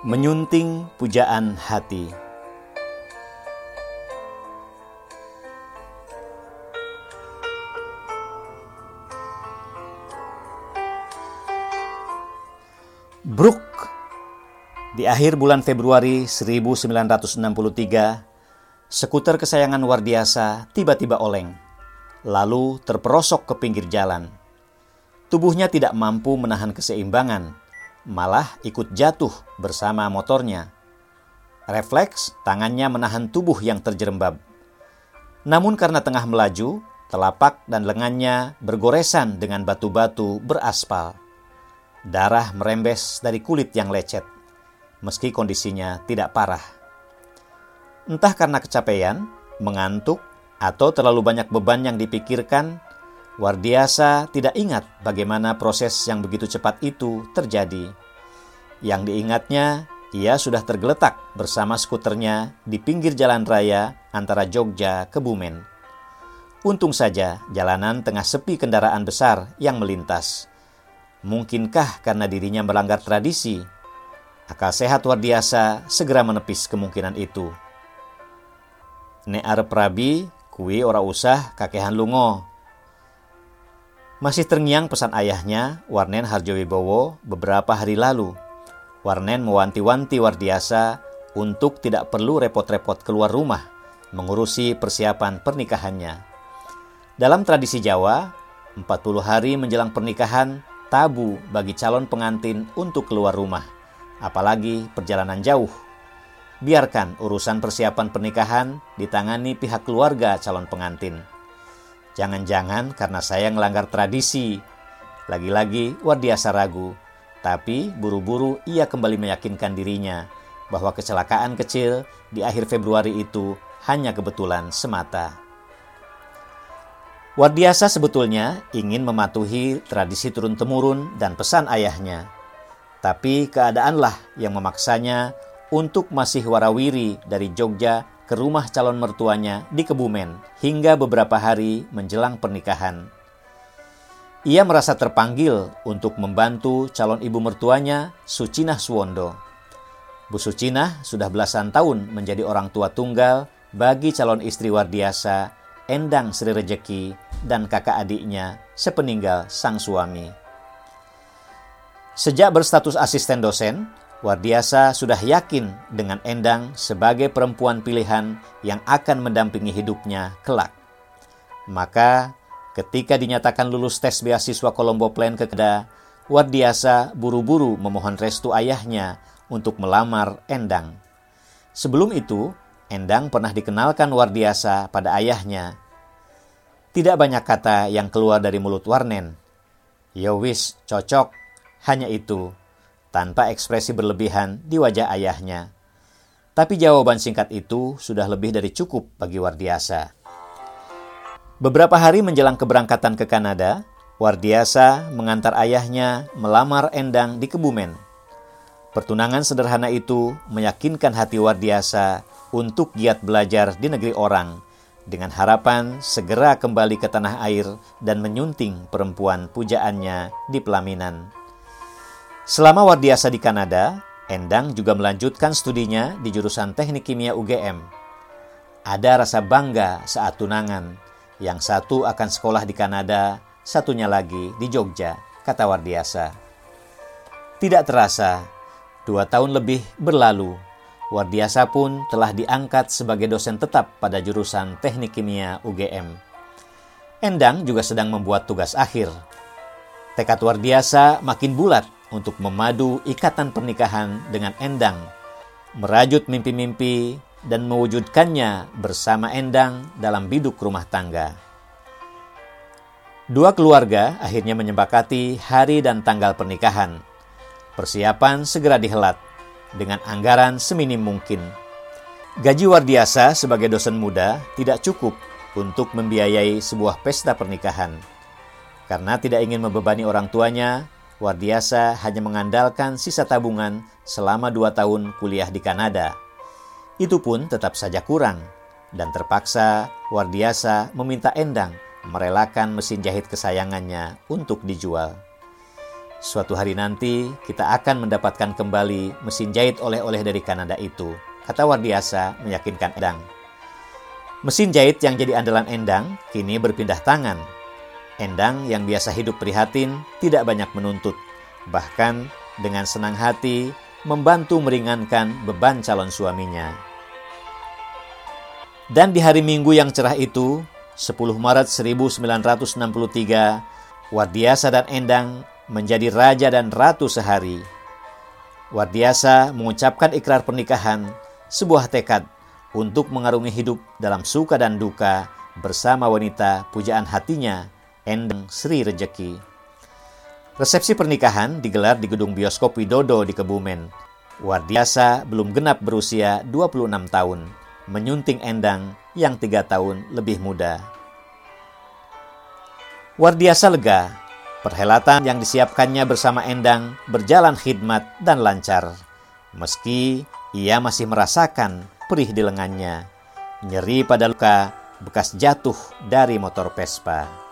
Menyunting pujaan hati. Brook di akhir bulan Februari 1963, skuter kesayangan Wardiasa tiba-tiba oleng, lalu terperosok ke pinggir jalan. Tubuhnya tidak mampu menahan keseimbangan, malah ikut jatuh bersama motornya. Refleks, tangannya menahan tubuh yang terjerembab. Namun karena tengah melaju, telapak dan lengannya bergoresan dengan batu-batu beraspal. Darah merembes dari kulit yang lecet, meski kondisinya tidak parah. Entah karena kecapean, mengantuk, atau terlalu banyak beban yang dipikirkan, Wardiasa tidak ingat bagaimana proses yang begitu cepat itu terjadi. Yang diingatnya, ia sudah tergeletak bersama skuternya di pinggir jalan raya antara Jogja ke Bumen. Untung saja jalanan tengah sepi kendaraan besar yang melintas. Mungkinkah karena dirinya melanggar tradisi? Akal sehat Wardiasa segera menepis kemungkinan itu. Ne arep rabi, kui ora usah kakehan lungo, masih terngiang pesan ayahnya, Warnen Harjowibowo, beberapa hari lalu. Warnen mewanti-wanti Wardiasa untuk tidak perlu repot-repot keluar rumah mengurusi persiapan pernikahannya. Dalam tradisi Jawa, 40 hari menjelang pernikahan tabu bagi calon pengantin untuk keluar rumah, apalagi perjalanan jauh. Biarkan urusan persiapan pernikahan ditangani pihak keluarga calon pengantin. Jangan-jangan karena saya melanggar tradisi. Lagi-lagi Wardiasa ragu, tapi buru-buru ia kembali meyakinkan dirinya bahwa kecelakaan kecil di akhir Februari itu hanya kebetulan semata. Wardiasa sebetulnya ingin mematuhi tradisi turun-temurun dan pesan ayahnya. Tapi keadaanlah yang memaksanya untuk masih warawiri dari Jogja ke rumah calon mertuanya di Kebumen hingga beberapa hari menjelang pernikahan. Ia merasa terpanggil untuk membantu calon ibu mertuanya, Sucinah Suwondo. Bu Sucinah sudah belasan tahun menjadi orang tua tunggal bagi calon istri Wardiasa, Endang Sri Rejeki, dan kakak adiknya sepeninggal sang suami. Sejak berstatus asisten dosen, Wardiasa sudah yakin dengan Endang sebagai perempuan pilihan yang akan mendampingi hidupnya kelak. Maka ketika dinyatakan lulus tes beasiswa Kolombo Plan ke Kedah, Wardiasa buru-buru memohon restu ayahnya untuk melamar Endang. Sebelum itu, Endang pernah dikenalkan Wardiasa pada ayahnya. Tidak banyak kata yang keluar dari mulut Warnen. Yowis, ya cocok. Hanya itu tanpa ekspresi berlebihan di wajah ayahnya. Tapi jawaban singkat itu sudah lebih dari cukup bagi Wardiasa. Beberapa hari menjelang keberangkatan ke Kanada, Wardiasa mengantar ayahnya melamar Endang di Kebumen. Pertunangan sederhana itu meyakinkan hati Wardiasa untuk giat belajar di negeri orang dengan harapan segera kembali ke tanah air dan menyunting perempuan pujaannya di pelaminan. Selama Wardiasa di Kanada, Endang juga melanjutkan studinya di jurusan Teknik Kimia UGM. Ada rasa bangga saat tunangan, yang satu akan sekolah di Kanada, satunya lagi di Jogja, kata Wardiasa. Tidak terasa, dua tahun lebih berlalu, Wardiasa pun telah diangkat sebagai dosen tetap pada jurusan Teknik Kimia UGM. Endang juga sedang membuat tugas akhir. Tekad Wardiasa makin bulat untuk memadu ikatan pernikahan dengan Endang, merajut mimpi-mimpi dan mewujudkannya bersama Endang dalam biduk rumah tangga. Dua keluarga akhirnya menyepakati hari dan tanggal pernikahan. Persiapan segera dihelat dengan anggaran seminim mungkin. Gaji Wardiasa sebagai dosen muda tidak cukup untuk membiayai sebuah pesta pernikahan. Karena tidak ingin membebani orang tuanya, Wardiasa hanya mengandalkan sisa tabungan selama dua tahun kuliah di Kanada. Itu pun tetap saja kurang, dan terpaksa Wardiasa meminta Endang merelakan mesin jahit kesayangannya untuk dijual. Suatu hari nanti kita akan mendapatkan kembali mesin jahit oleh-oleh dari Kanada itu, kata Wardiasa meyakinkan Endang. Mesin jahit yang jadi andalan Endang kini berpindah tangan. Endang yang biasa hidup prihatin tidak banyak menuntut, bahkan dengan senang hati membantu meringankan beban calon suaminya. Dan di hari Minggu yang cerah itu, 10 Maret 1963, Wardiasa dan Endang menjadi raja dan ratu sehari. Wardiasa mengucapkan ikrar pernikahan, sebuah tekad untuk mengarungi hidup dalam suka dan duka bersama wanita pujaan hatinya, Endang Sri Rejeki. Resepsi pernikahan digelar di gedung bioskop Widodo di Kebumen. Wardiasa belum genap berusia 26 tahun, menyunting Endang yang tiga tahun lebih muda. Wardiasa lega Perhelatan yang disiapkannya bersama Endang berjalan khidmat dan lancar. Meski ia masih merasakan perih di lengannya, nyeri pada luka bekas jatuh dari motor Vespa.